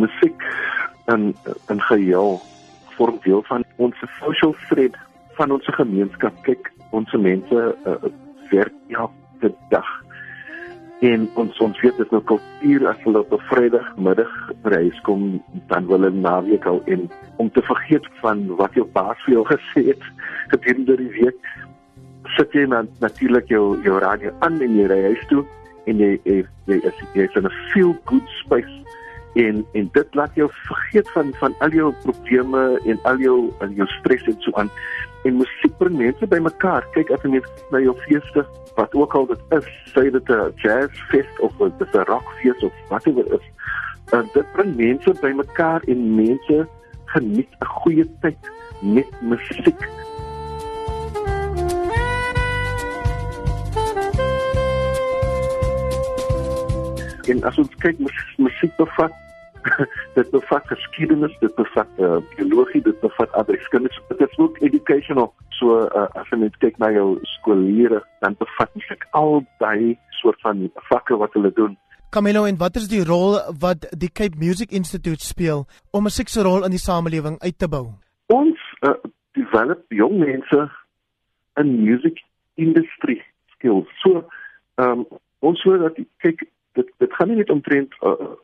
musiek in in geheel vorm deel van ons social thread van ons gemeenskap. Kyk, ons mense uh, werk elke dag. En ons ons weet dit nou kultuur as hulle op 'n Vrydagmiddag reis kom dan wil hulle naweek al in om te vergeet van wat jou baas vir jou gesê het gedurende die week. Sit jy dan natuurlik jou jou radio aan en jy ry huis toe en jy jy jy is jy is in 'n feel good space en en dit laat jou vergeet van van al jou probleme en al jou al jou stres en so aan. En musiek bring mense bymekaar kyk as jy na jou feeste wat ook al dit is sê dit 'n jazz fest of dit 'n rock fees of wat ook al is en dit bring mense bymekaar en mense geniet 'n goeie tyd met musiek. En as ons kyk musiek bevat dit bevat geskiedenis dit bevat uh, biologie dit bevat adreskunde dit is ook educational. So uh, as jy net kyk na jou skoolleere dan bevat musiek al daai soort van vakke wat hulle doen. Camilo en wat is die rol wat die Cape Music Institute speel om 'n sekse rol in die samelewing uit te bou? Ons uh, develop jong mense in music industry skills. So um, ons hoor dat kyk dit dit gaan nie net omtrent uh,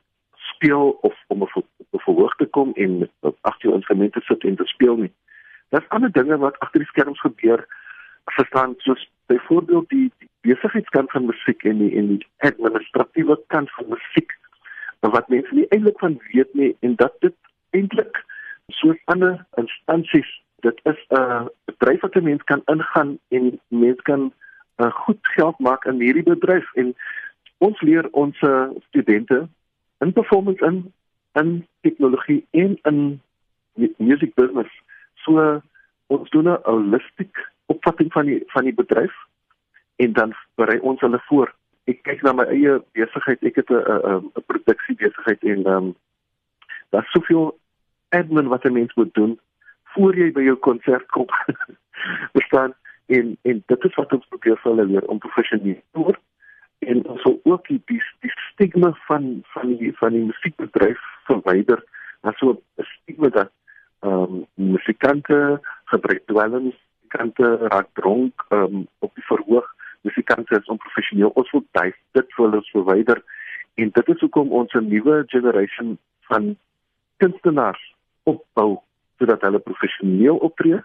speel of om op 'n verhoog te kom en agter jou instrumente sit en te speel nie. Daar's ander dinge wat agter die skerms gebeur. Verstaan soos byvoorbeeld die, die besigheidskant van musiek en die en die administratiewe kant van musiek wat mense nie eintlik van weet nie en dat dit eintlik soos ander instansies dit is 'n uh, bedryf wat 'n mens kan ingaan en mens kan uh, goed geld maak in hierdie bedryf en ons leer ons studente in performance in in tegnologie en in music business. So ons doen 'n holistic opvatting van die van die bedryf en dan berei ons hulle voor. Ek kyk na my eie besigheid. Ek het 'n 'n 'n produksie besigheid en ehm um, daar's soveel admin wat 'n mens moet doen voor jy by jou konsert kom. Verstaan? En en dit is wat ons probeer vir hulle leer om professioneel te word. En ons wil ook die stigma van van die van die musiekbedryf verwyder na so 'n stigma dat ehm um, musikante gebruik dwelms kante raak dronk um, op die verhoog. Musikante is onprofessioneel. Ons wil dit dit wil ons verwyder en dit is hoekom ons 'n nuwe generation van kunstenaars opbou sodat hulle professioneel optree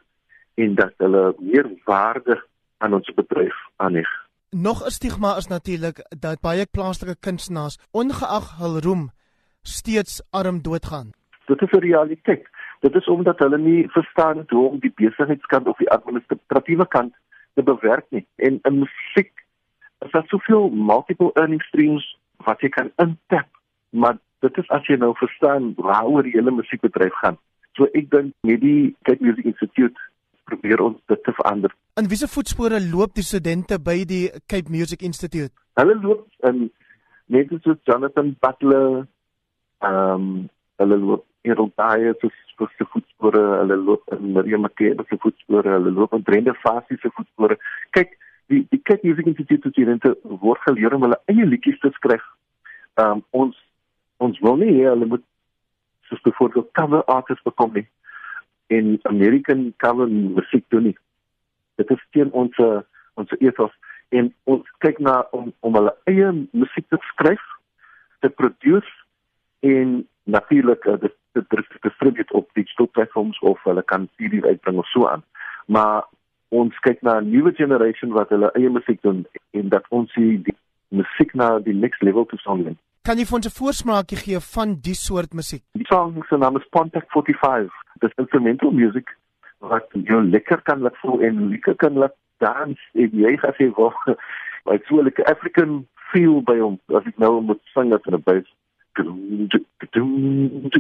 en dat hulle meer waarde aan ons bedryf aanheg Nog 'n stigma is natuurlik dat baie plaaslike kunstenaars ongeag hul roem steeds arm doodgaan. Dit is 'n realiteit. Dit is omdat hulle nie verstaan hoe om die besigheidskant of die administratiewe kant te bewerk nie. En in musiek is daar soveel multiple earning streams wat jy kan intap, maar dit is as jy nou verstaan waaroor die hele musiekbedryf gaan. So ek dink met die Cape Music Institute probeer ons dit te verander. In wiese voetspore loop die studente by die Cape Music Institute? Hulle loop in net so Jonathan Butler, ehm um, hulle loop Errol Dyer se se voetspore, hulle loop in Miriam Makeba se voetspore, hulle loop in Brenda Fassie se voetspore. Kyk, die die Cape Music Institute studente word geleer om hulle eie liedjies te skryf. Ehm um, ons ons wil nie hê hulle moet soos byvoorbeeld cover artists bekom nie en American cover musiek doen nie. Dit is teen ons ons ethos en ons kyk na om om hulle eie musiek te skryf, te produce en natuurlik uh, dit dit distribute op digital platforms of hulle kan CD uitbring of so aan. Maar ons kyk na 'n nuwe generation wat hulle eie musiek doen en dat ons die musiek na die next level toe sal neem. Kan jy vir ons 'n voorsmaakie gee van die soort musiek? Die song se naam is Pontiac 45. Dit is instrumental music wat jou lekker kan laat voel en lekker kan laat dans en jy gaan sê wag, like so like African feel by hom as ek nou moet sing dat in 'n bass. Dum dum